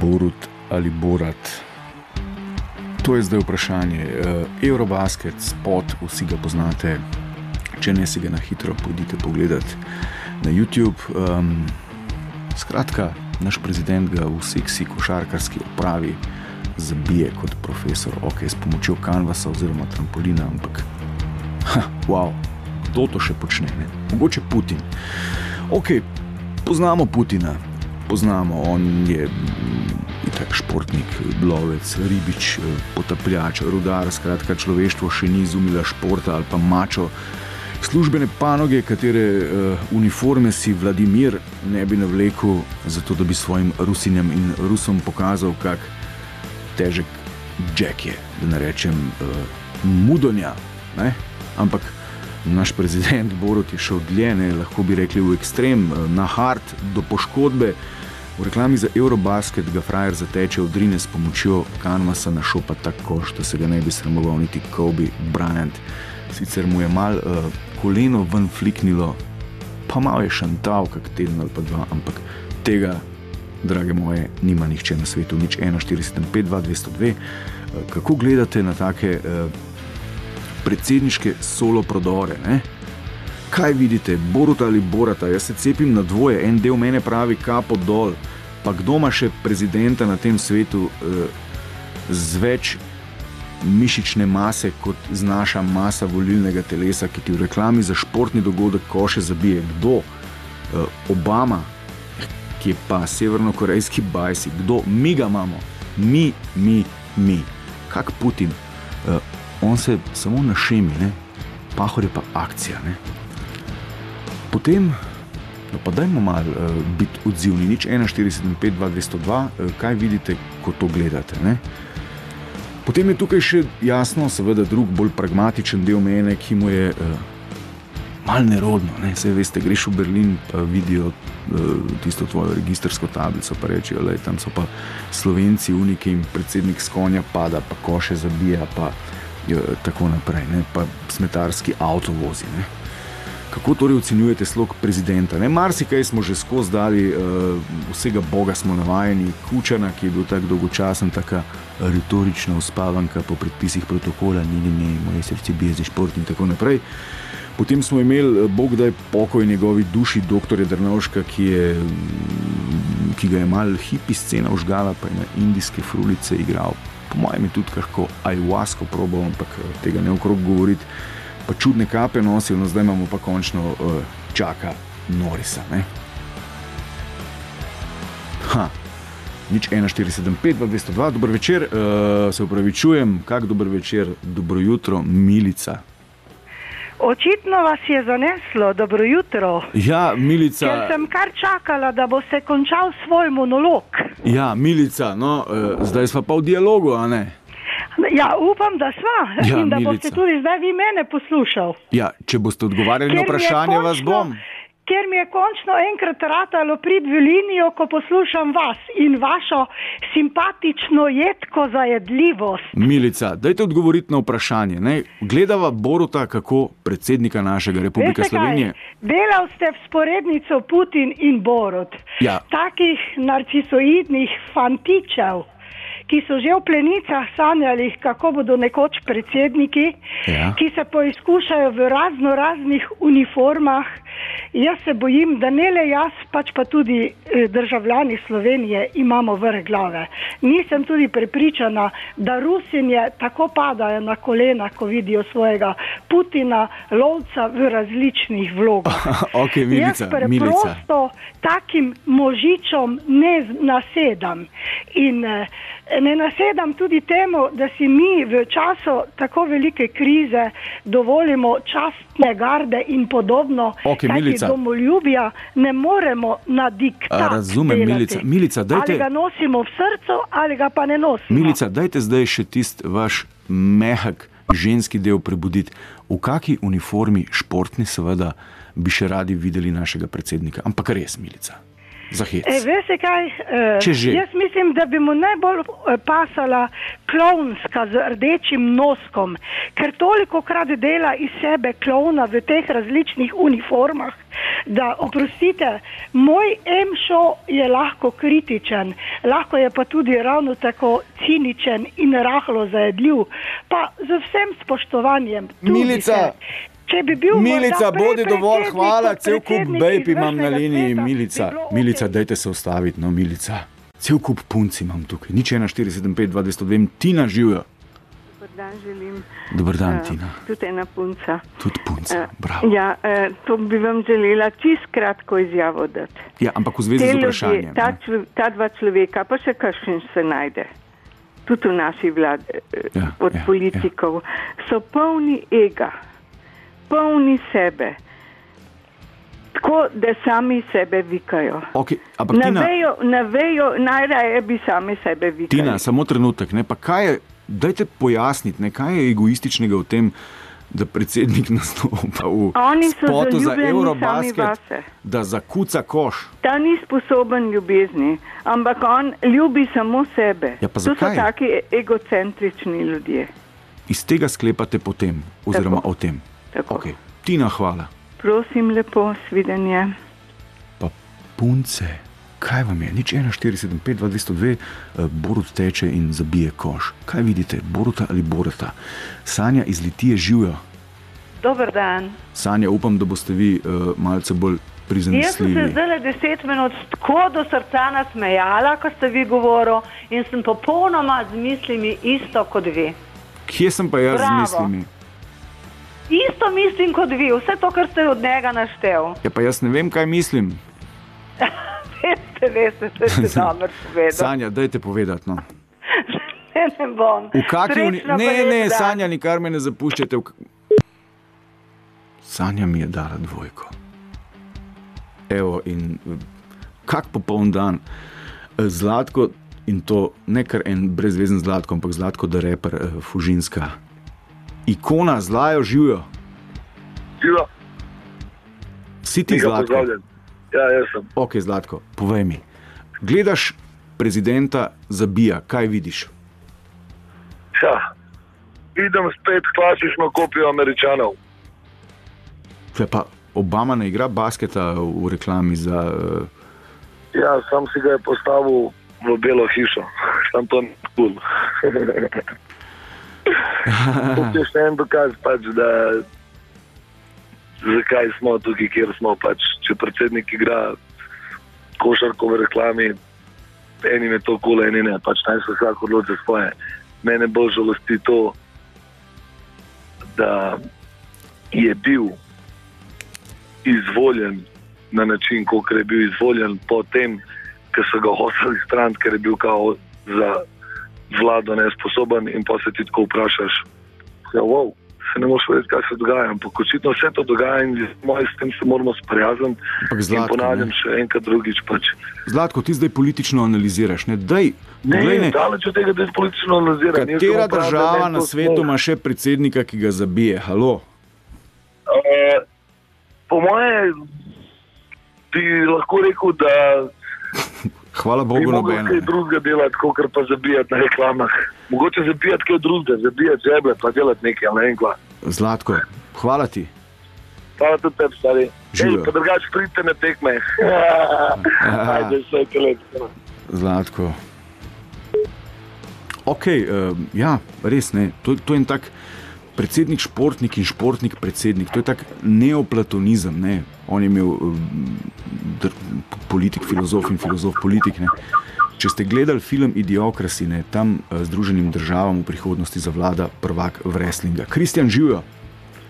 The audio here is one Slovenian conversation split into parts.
Borut ali Borat. To je zdaj vprašanje. Eh, Eurobasket, spot, vsi ga poznate. Če ne si ga na hitro, pojdite pogledat na YouTube. Um, skratka, naš prezident ga v seksi košarkarski opravi zabije kot profesor, ok, s pomočjo kanvasa oziroma trampolina, ampak, ha, wow, kdo to še počne? Ne? Mogoče Putin. Ok, poznamo Putina, poznamo, on je tak športnik, lovec, ribič, potapljač, rudar, skratka, človeštvo še ni izumilo športa ali pa mačo. Službene panoge, katere uh, uniforme si Vladimir ne bi navlekel, zato da bi svojim Rusinjem in Rusom pokazal, kak težek Jack je, da ne rečem uh, mudonja. Ne? Ampak naš prezident Borod je šel dlje, ne? lahko bi rekli v ekstrem, uh, na hard, do poškodbe. V reklami za Eurobasket ga frajer zateče v drine s pomočjo kanvasa na šopa tako, da se ga ne bi sramoval niti Kobe Bryant. Sicer mu je mal uh, koleno ven fliknilo, pa malo je šantal, kak teden ali pa dva, ampak tega, drage moje, nima nihče na svetu, nič 1,45-202. Kako gledate na take uh, predsedniške solo prodore? Ne? kaj vidite, Boruta ali Borata, jaz se cepim na dvoje, en del mene pravi kapo dol, pa kdo ima še prezidenta na tem svetu eh, z več mišične mase, kot znaša masa volilnega telesa, ki ti v reklami za športni dogodek koše zabije. Kdo? Eh, Obama, ki je pa severno-korejski bajsi, kdo? Mi ga imamo, mi, mi, mi, kak Putin. Eh, on se samo našemi, pahor je pa akcija. Ne? Potem, no pa dajmo malo uh, biti odzivni, nič 1,45-202, uh, kaj vidite, ko to gledate. Ne? Potem je tukaj še jasno, seveda, drug bolj pragmatičen del mene, ki mu je uh, malo nerodno. Ne? Vse veste, greš v Berlin, pa vidijo uh, tisto tvojo registrsko tablico, pa rečejo, da tam so pa slovenci, uniki in predsednik s konja pada, pa koše zabija, pa tako naprej, ne? pa smetarski avtovozi. Ne? Kako torej ocenjujete slog prezidenta? Marsikaj smo že skozi dali, uh, vsega Boga smo navajeni, Kučana, ki je bil tako dolgočasen, tako retorična uspavanka po predpisih protokola, ni ni ni, moje srce bije za šport in tako naprej. Potem smo imeli, eh, Bog da je pokoj njegovi duši, dr. Drnovška, ki, je, mm, ki ga je mal hipi scena užgala, pa je na indijske frulice igral. Po mojem je tudi kako ajvasko probal, ampak eh, tega ne okrog govoriti pa čudne kape nosil, no zdaj imamo pa končno uh, čaka Norisa. Ne? Ha. Nič 1475, 202, dober večer, uh, se upravičujem, kak dober večer, dobro jutro, milica. Očitno vas je zaneslo, dobro jutro. Ja, milica. Jaz sem kar čakala, da bo se končal svoj monolog. Ja, milica, no, uh, zdaj smo pa v dialogu, a ne? Ja, upam, da sva ja, in da milica. boste tudi zdaj vi mene poslušali. Ja, če boste odgovarjali na vprašanje, vas bom. Ker mi je končno enkrat ratalo priti v linijo, ko poslušam vas in vašo simpatično jedko zajedljivost. Milica, dajte odgovoriti na vprašanje. Ne? Gledava Boruta, kako predsednika našega Republike Veste Slovenije. Kaj? Delal ste v sporednico Putin in Borut. Ja. Takih narcisoidnih fantičev ki so že v plenicah sanjali, kako bodo nekoč predsedniki, ja. ki se poizkušajo v razno raznih uniformah. Jaz se bojim, da ne le jaz, pač pa tudi eh, državljani Slovenije imamo vrh glave. Nisem tudi prepričana, da Rusinje tako padajo na kolena, ko vidijo svojega Putina, lovca v različnih vlogah. okay, milica, jaz preprosto milica. takim možičom ne nasedam. In, eh, Ne nasedam tudi temu, da si mi v času tako velike krize dovolimo častne garde in podobno, okay, ki domoljubja ne moremo na diktat. Razumem, milica. milica dajte, ali ga nosimo v srcu, ali ga pa ne nosimo. Milica, dajte zdaj še tisti vaš mehak ženski del prebuditi. V kaki uniformi, športni, seveda, bi še radi videli našega predsednika. Ampak res, milica za hit. E, veste kaj? E, jaz mislim, da bi mu najbolj e, pasala klonska z rdečim noskom, ker toliko krat dela iz sebe klona v teh različnih uniformah, da oprostite, moj emšo je lahko kritičen, lahko je pa tudi ravno tako ciničen in rahlo zajedljiv, pa z vsem spoštovanjem. Milica, Če bi bil Milica, bodi dovolj, hvala, cel kup bejb imam na liniji. Milica, Milica, dajte se ustaviti, no, Milica. Cel kup punc imam tukaj, nič 1, 4, 7, 5, 2, 202, Tina živijo. Dobar dan želim. Dober dan, Eh, Tina. Tudi ena punca. Tudi punca, Eh, bravo. Ja, eh, to bi vam želela čist kratko izjavo dati. Ja, ampak v zvezi z ljudje, vprašanjem. ta, ne. člo- ta dva človeka, pa še kakšen se najde, tudi v naši vladi, Ja, od ja, politikov, so polni ega, polni sebe. Tako, da sami sebe vikajo. Okay, Ne Tina, vejo, ne vejo, najraje bi sami sebe vikali. Tina, samo trenutek, ne, pa kaj je, dajte pojasniti, ne, kaj je egoističnega v tem, da predsednik nastopa v spotu za Eurobasket, da zakuca koš. Ta ni sposoben ljubezni, ampak on ljubi samo sebe. Ja, to so taki egocentrični ljudje. Iz tega sklepate potem, oziroma Tako. o tem. Tako. Okay. Tina, hvala. Prosim, lepo, svidenje. Pa punce, kaj vam je? Nič 1, 4, 7, 5, 2, 202, eh, Borut teče in zabije koš. Kaj vidite, Boruta ali Borota? Sanja iz Litije živijo. Dober dan. Sanja, upam, da boste vi uh, malce bolj Jaz sem se prizanesljivi. zdaj le deset minut tako do srca nasmejala, ko ste vi govorili, in sem popolnoma z mislimi isto kot vi. Kje sem pa jaz z Bravo. mislimi? Isto mislim kot vi, vse to, kar ste od njega naštel. Ja, pa jaz ne vem, kaj mislim. Veste, veste, to ste dobro povedali. Sanja, dajte povedati. No. Ne, ne bom. V kakšni uni... Ne, ne. Sanja, nikar me ne zapuščate. V... Sanja mi je dala dvojko. Evo, in kak popoln dan. Eh, Zlatko, in to ne kar en brezvezen zlatko, ampak zlatko, da reper eh, Fužinska. Ikona zlajo živijo. Živa, Si ti zlatko. pozdravljam. Ja, jaz sem. Ok, zlatko, povej mi. Gledaš prezidenta zabija, kaj vidiš? Ja. Vidim spet klasično kopijo američanov. Če pa Obama ne igra basketa v reklami za. eh, Ja, sam si ga je postavil v belo hišo, tam to ni kul. To je še en dokaz, pač, da zakaj smo tukaj, kjer smo. Pač, če predsednik igra košarko v reklami, enim je to kul, enim ne, pač naj se vsak odloči svoje. Mene bolj žalosti to, da je bil izvoljen na način, kot je bil izvoljen, potem, ko so ga hoteli stran, ker je bil kao za vlado nesposoben, in pa se ti tako vprašaš, ja, wow, se ne moreš vedeti, kaj se dogaja. Ampak očitno vse to dogaja in moj, s tem se moramo sprijazniti. Zlatko, ponavljam ne. še enkrat, drugič pač. Zlatko, ti zdaj politično analiziraš. Ne, Daj, Ne, poglej, ne, daleč od tega, da je politično analiziran. Katera država meni na svetu ima še predsednika, ki ga zabije? Halo? Eh, po moje bi lahko rekel, da Hvala Bogu, nobeno. kaj drugega delati, kot pa zabijati na reklamah. Mogoče zabijati kaj drugega, zabijati žeble, pa delati nekaj, ne vem kva. Zlatko, hvala ti. Hvala tudi tebi, stari. Ej, pa drugače pridite na tekme. Ajde, vse je lepo. Zlatko. Ok, uh, ja, res ne. To, to je en tak predsednik, športnik in športnik, predsednik. To je tak neoplatonizem. Ne? On je imel uh, dr, politik, filozof in filozof politik. Ne? Če ste gledali film Idiokrasi, ne, tam uh, Združenim državam v prihodnosti zavlada prvak wrestlinga. Kristjan živijo.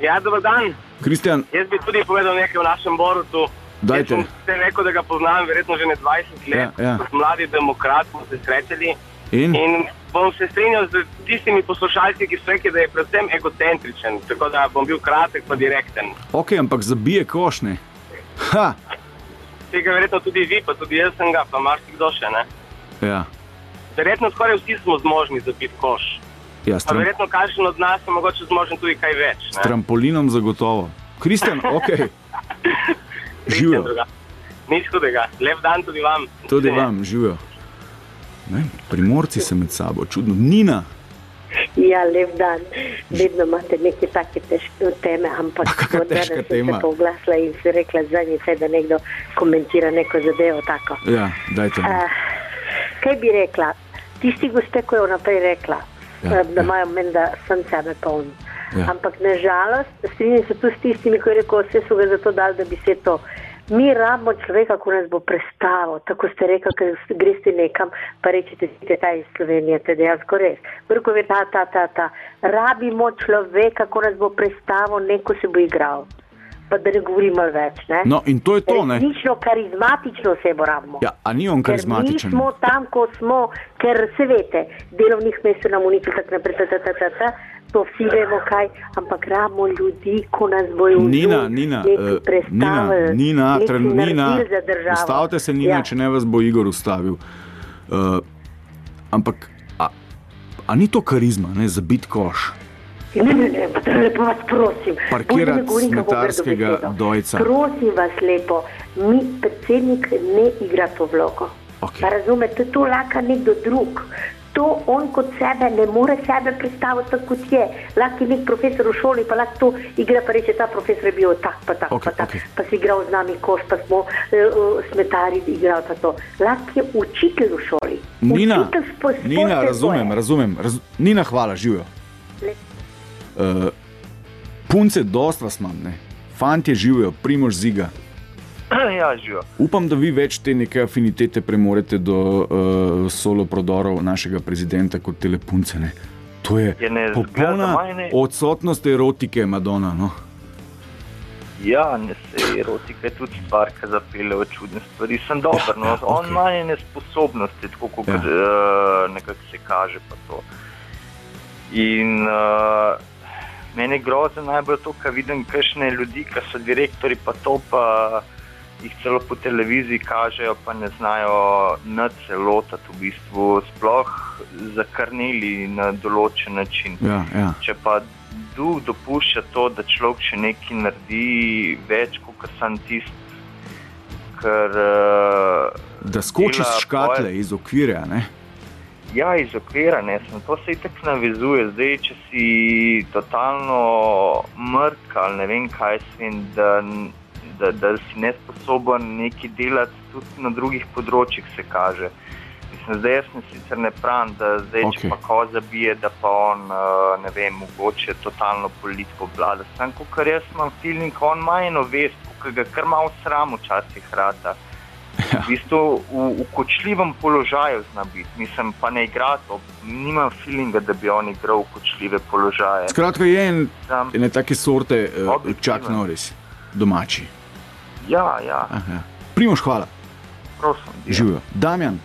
Ja, dober dan. Kristjan, Jaz bi tudi povedal nekaj o našem Borutu. Dajte. Jaz sem se rekel, da ga poznam verjetno že ne 20 let. Ja, ja. Kot mladi demokrat smo se srečali in in bom se strinjal z tistimi poslušalci, ki so rekli, da je predvsem egocentričen. Tako da bom bil kratek pa direkten. ok, ampak zabije košne. Ha, Tega verjetno tudi vi, pa tudi jaz sem ga, pa marsikdo še ne. ja. Verjetno skoraj vsi smo zmožni za biti koš. Ja, s, Pa tram, verjetno kakšen od nas je mogoče zmožen tudi kaj več. s trampolinom zagotovo. Kristjan, ok. Živijo, Nič hudega. Lep dan tudi vam. tudi vam, živijo. Ne, primorci se med sabo, čudno. Nina, Ja, lep dan. Vedno imate neke take težke teme, ampak kakšna težka tema? sem se oglasila in si rekla zadnji se, da nekdo komentira neko zadevo tako. Ja, dajte. Uh, kaj bi rekla? Tisti gospe, ko je vnaprej rekla, Ja, ja, da ja. imajo ja. menda sem sebe poln. Ja. Ampak nažalost, strinjam se tu s tistimi, ki je rekel, vse so ga zato dali, da bi se to. Mi rabimo človeka, ko nas bo prestavo. Tako ste rekli, ker greste nekam, pa rečete, da je ta iz Slovenije, to je dejansko res. Vrko je ta, ta, ta, ta. Rabimo človeka, ko nas bo prestavo, neko se bo igral. Pa da ne govorimo več. Ne? No, in to je to, ne? Resnično, karizmatično osebo rabimo. Ja, a ni on karizmatičen? mi smo tam, ko smo, ker se veste, delovnih mest se nam uniči, tako naprej, ta, ta, ta, ta, ta, to vsi vemo kaj, ampak rabimo ljudi, ko nas bojo Nina, Nina, nekaj eh, Nina, Nina, tren, Nina, naredili za državo. ustavite se, Nina, Ja. če ne vas bo Igor ustavil. Uh, ampak, a, a ni to karizma, ne, za bit koš? Ne, ne, ne, to lepo vas prosim. Parkirati ne smetarskega dojca. Prosim vas lepo, mi predsednik ne igra to vlogo. Pa Razumete, to laka nekdo drug. To on kot sebe ne more sebe predstaviti tako, kot je. Lahko je nek profesor v šoli, pa lahko to igra, pa reče, ta profesor je bil tak, pa tak, Okej, pa tak, okej. pa si igral z nami koš, pa smo uh, smetari igral pa to. Lahko je učitelj v šoli. Nina, Nina, razumem, razumem. Raz, Nina, hvala, živijo. Uh, punce, dosta vas imam, ne. Fantje živijo, primož ziga. ja, živijo. Upam, da vi več te neke afinitete premorete do uh, solo prodorov našega prezidenta kot telepunce. Ne. To je Je ne popolna odsotnost erotike, Madonna. No. Ja, ne se erotika je tudi stvar, ki zapelje v čudne stvari. Sem dober, no, ja, on okej. ima njene sposobnosti, tako kot Ja. ja. uh, nekako se kaže. In uh, meni je grozno najbolj to, kar vidim, kakšne ljudi, ki so direktori, pa to pa jih celo po televiziji kažejo, pa ne znajo nad celotati v bistvu, sploh zakrnili na določen način. Ja, ja. Če pa duh dopušča to, da človek še nekaj naredi več kot sam tisti, ker. Uh, Da skoči iz škatle, iz okvirja. Ne? Ja, iz okvira, ne, sem, to se tako navezuje. Zdaj, če si totalno mrk ali ne vem kaj, svem, da, da, da si nesposoben nekaj delati, tudi na drugih področjih se kaže. Mislim, zdaj jaz ne sicer ne pravim, da zdaj, okay. Če pa ko zabije, da pa on, eh, ne vem, mogoče totalno politiko vlada. Sam, kot jaz imam feeling, on ima eno vest, ki ga kar malo sram včasih rata. Ja. V bistvu v, v kočljivem položaju zna biti, mislim pa ne igra to, nimam feelinga, da bi on igral v kočljive položaje. Skratka, je en, Sam, ene take sorte, uh, čak Norris, domači. ja, ja, Aha. Primož, hvala, prosim. Ja. živijo. Damjan,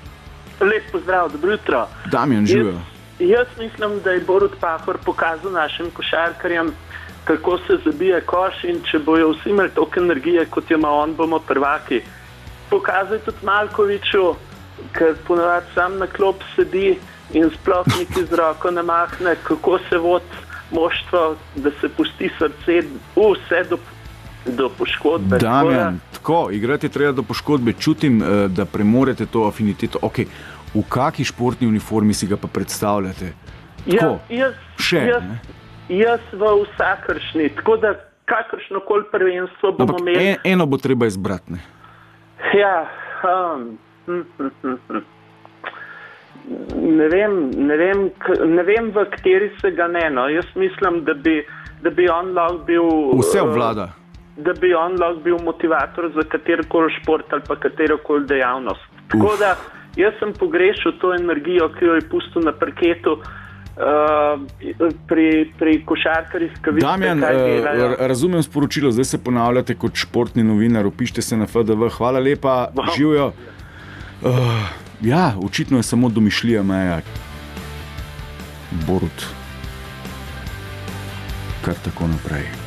Lep pozdrav, dobro jutro. Damjan, živijo. Jaz mislim, da je Borut Pahor pokazal našim košarkarjem, kako se zabija koš in če bojo vsi imeli toliko energije, kot jo ima on, bomo prvaki. Pokazal je tudi Malkoviču, ker ponovadi sam na klop sedi in sploh niti z roko ne mahne, kako se vod moštvo, da se pusti srce, vse do, do poškodbe. Damjan, tako, igrati treba do poškodbe. Čutim, eh, da premorete to afiniteto. Okay. V kakšni športni uniformi si ga pa predstavljate? Ja, Tako, jaz, še, jaz, ne? jaz v vsakršni, tako da kakršno koli prvenstvo bomo Ampak imeli. en, eno bo treba izbrati. ne. Ja, um, hm, hm, hm, hm. Ne vem, ne, vem, ne vem, v kateri se ga ne. No. Jaz mislim, da bi, da bi on lahko bil. Vse obvlada. Da bi on lahko bil motivator za katerokoli šport ali pa katerokoli dejavnost. Tako da jaz sem pogrešal to energijo, ki jo je pustil na parketu. Uh, pri, pri košarkarjih, ki kaj eh, delajo. r- razumem sporočilo, zdaj se ponavljate kot športni novinar, upište se na FDV. Hvala lepa, živijo. Uh, ja, očitno je samo domišljija meja. Borut. Kar tako naprej.